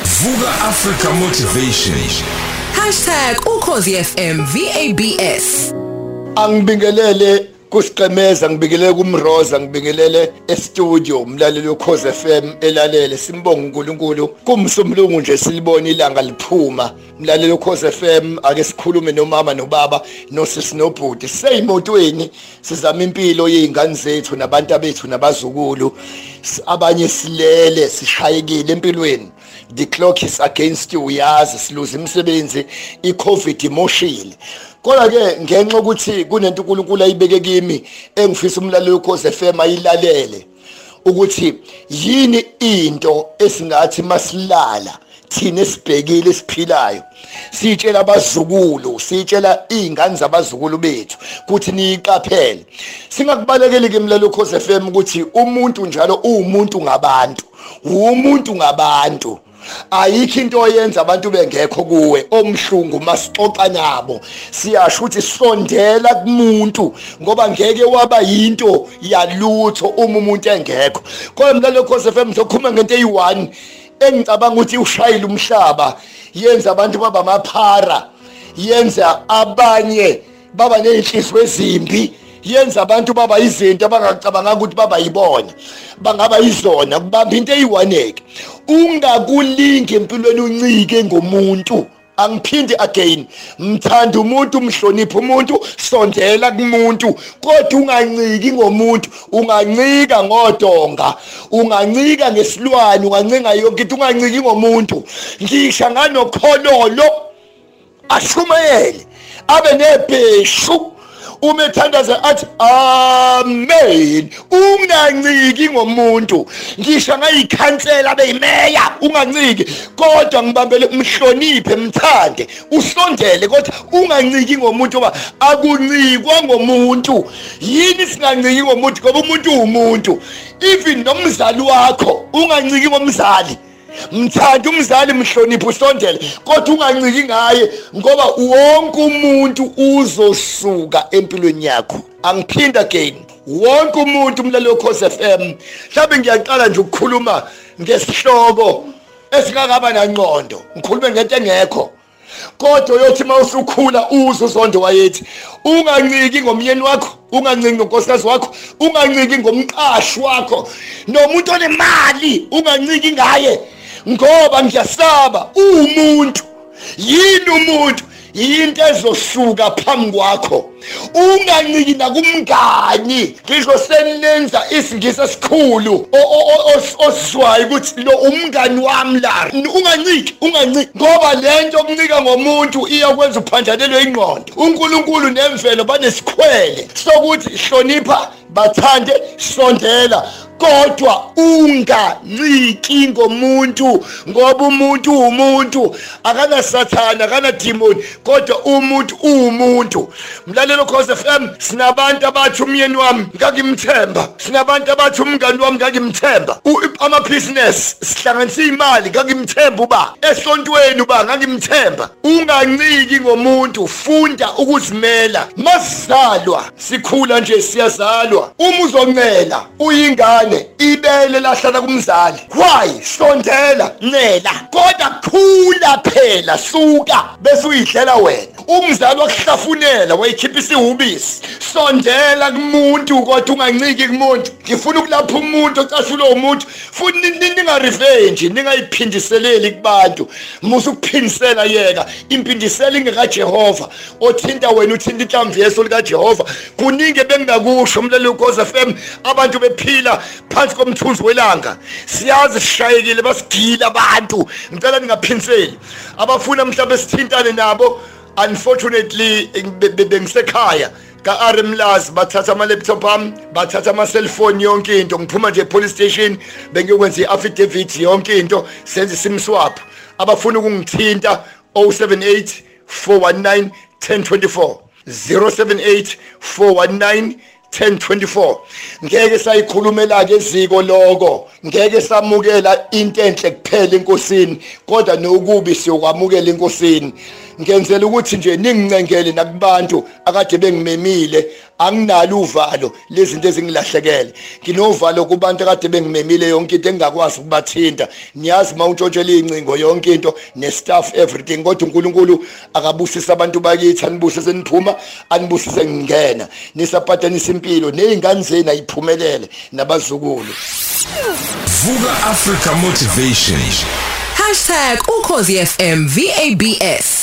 Vuka Africa Motivation. #ukhozifm VABS angibingelele kusiqemeza ngibingelele kumroza ngibingelele e-studio umlaleli wekhoze FM elalele simbonga uNkulunkulu. Kumsumlungu nje silibona ilanga liphuma. Umlaleli wekhoze FM ake sikhulume nomama nobaba nosisi nobhuti. Seyimotweni sizama impilo yezingane zethu nabantu bethu nabazukulu. Abanye silele sishayekile empilweni. The clock is against you uyazi siluza imisebenzi i-covid imoshile. Kodwa ke ngenxa ukuthi kunento uNkulunkulu ayibeke kimi engifisa umlaleli ukhoze FM ayilalele ukuthi yini into esingathi masilala? Thina esibhekile esiphilayo? Sitshela abazukulu sitshela izingane zabazukulu bethu ukuthi niyiqaphele. Singakubalekeli ke mlalo ukhoze FM ukuthi umuntu njalo uwumuntu ngabantu umuntu ngabantu. Ayikho into oyenza abantu bengekho kuwe omhlungu masixoxa nabo. Siyasho ukuthi sondela kumuntu ngoba ngeke waba yinto yalutho uma umuntu engekho. Kodwa mina lokho FM ngizokhuluma ngento eyi1 engicabanga ukuthi ushayile umhlaba yenza abantu baba amaphara yenza abanye baba nezinhliziyo ezimbi yenza abantu baba izinto abangacabanga ukuthi baba yibona bangaba yizona kubamba into eyiwaneke ungakulingi empilweni uncike ngomuntu. Angiphindi again. Mthanda umuntu umhlonipha umuntu sondela kumuntu. Kodwa unganciki ngomuntu. Ungancika ngodonga. Ungancika ngesilwane. Ungancinga yonke into. Unganciki ngomuntu. Ngisha nganokhololo ashumayele. Abe nebheshu. Uma ethandaza athi amen. Unganciki ngomuntu. Ngisho ngayikhansela beyimeya unganciki. Kodwa ngibambele umhloniphe mthande usondele kodwa unganciki ngomuntu ngoba akuncikwa ngomuntu. Yini singanciki ngomuntu? Ngoba umuntu umuntu even nomzali wakho unganciki ngomzali. Mthanda umzali mhloniphe usondele kodwa unganciki ngaye ngoba wonke umuntu uzosuka empilweni yakho. Angiphinda again. Wonke umuntu umlaleli wekhosi FM mhlawumbe ngiyaqala nje ukukhuluma ngesihloko esingakaba nangqondo ngikhulume ngento engekho. Kodwa uyothi mawusukhula uzo zondo wayethi unganciki ngomyeni wakho unganciki ngonkosikazi wakho unganciki ngomqashi wakho nomuntu onemali unganciki ngaye. Ngoba ngiyasaba umuntu yini umuntu? Yinto ezosuka phambi kwakho. Unganciki nakumngani. Ngisho senenza isingisi esikhulu. Osizwayo ukuthi lo umngani wami la. Unganciki unganciki ngoba lento okuncika ngomuntu iyakwenza uphanjalelwe ingqondo. uNkulunkulu nemvelo banesikhwele sokuthi hlonipha bathande sondela. Kodwa unganciki ngomuntu ngoba umuntu umuntu akana sathana akana demon kodwa umuntu umuntu mlalelo cause FM sinabantu abathi umyeni wami ngakimthemba sinabantu abathi umngani wami ngakimthemba ama business sihlanganisa imali ngakimthemba uba esontweni uba ngakimthemba unganciki ngomuntu funda ukuzimela. Masizalwa sikhula nje siyazalwa. Uma uzoncela uyingane. Ibele lahlala kumzali. Why? Sondela ncela. Kodwa khula phela suka. Bese uyidlela wena. Umzali wakuhlafunela wayikhipha isiwubisi sondela kumuntu kodwa unganciki kumuntu. Ngifuna ukulapha umuntu ocashula umuntu. Futhi ninga revenge ningayiphindiseleli kubantu. Musu ukuphindisela yeka. Impindisela ingeka Jehova othinta wena uthinta inhlamvu yeso lika Jehova kuningi bengingakusho umlelo uGoza FM abantu bephila phansi komthunzi welanga. Siyazi sishayekile basigila abantu. Ngicela ningaphinseli abafuna mhlawumbe sithintane nabo. Unfortunately bengisekhaya. Ka-r mlazi bathatha ama-laptop ami bathatha ama-cellphone yonke into. Ngiphuma nje e-police station bengiyokwenza i-affidavit yonke into senze sim swap. Abafuna ukungithinta 078 419 1024 078 419 1024 ngeke sayikhulumela ke eziko lokho ngeke samukela into enhle kuphela enkosini kodwa nokubi siyokwamukela enkosini. Ngenzela ukuthi nje ningincengele nakubantu akade bengimemile. Anginalo uvalo lezinto ezingilahlekele. Nginovalo kubantu akade bengimemile yonke into engakwazi ukubathinta. Niyazi mawuntshotshela incingo yonke into nestaff everything kodwa uNkulunkulu akabusisa abantu bakithi anibusise niphuma anibusise ngingena. Nisaphatanisa impilo nezingane zenu ayiphumelele nabazukulu. Vuka Africa Motivation. #ukhozi FM VABS